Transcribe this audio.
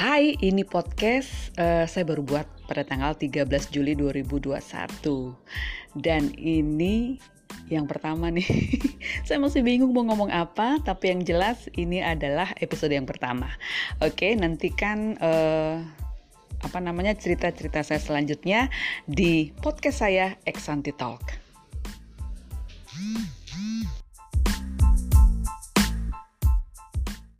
Hai, ini podcast uh, saya baru buat pada tanggal 13 Juli 2021 Dan ini yang pertama nih. Saya masih bingung mau ngomong apa Tapi yang jelas ini adalah episode yang pertama. Oke, nantikan uh, apa namanya cerita-cerita saya selanjutnya di podcast saya Exanti Talk.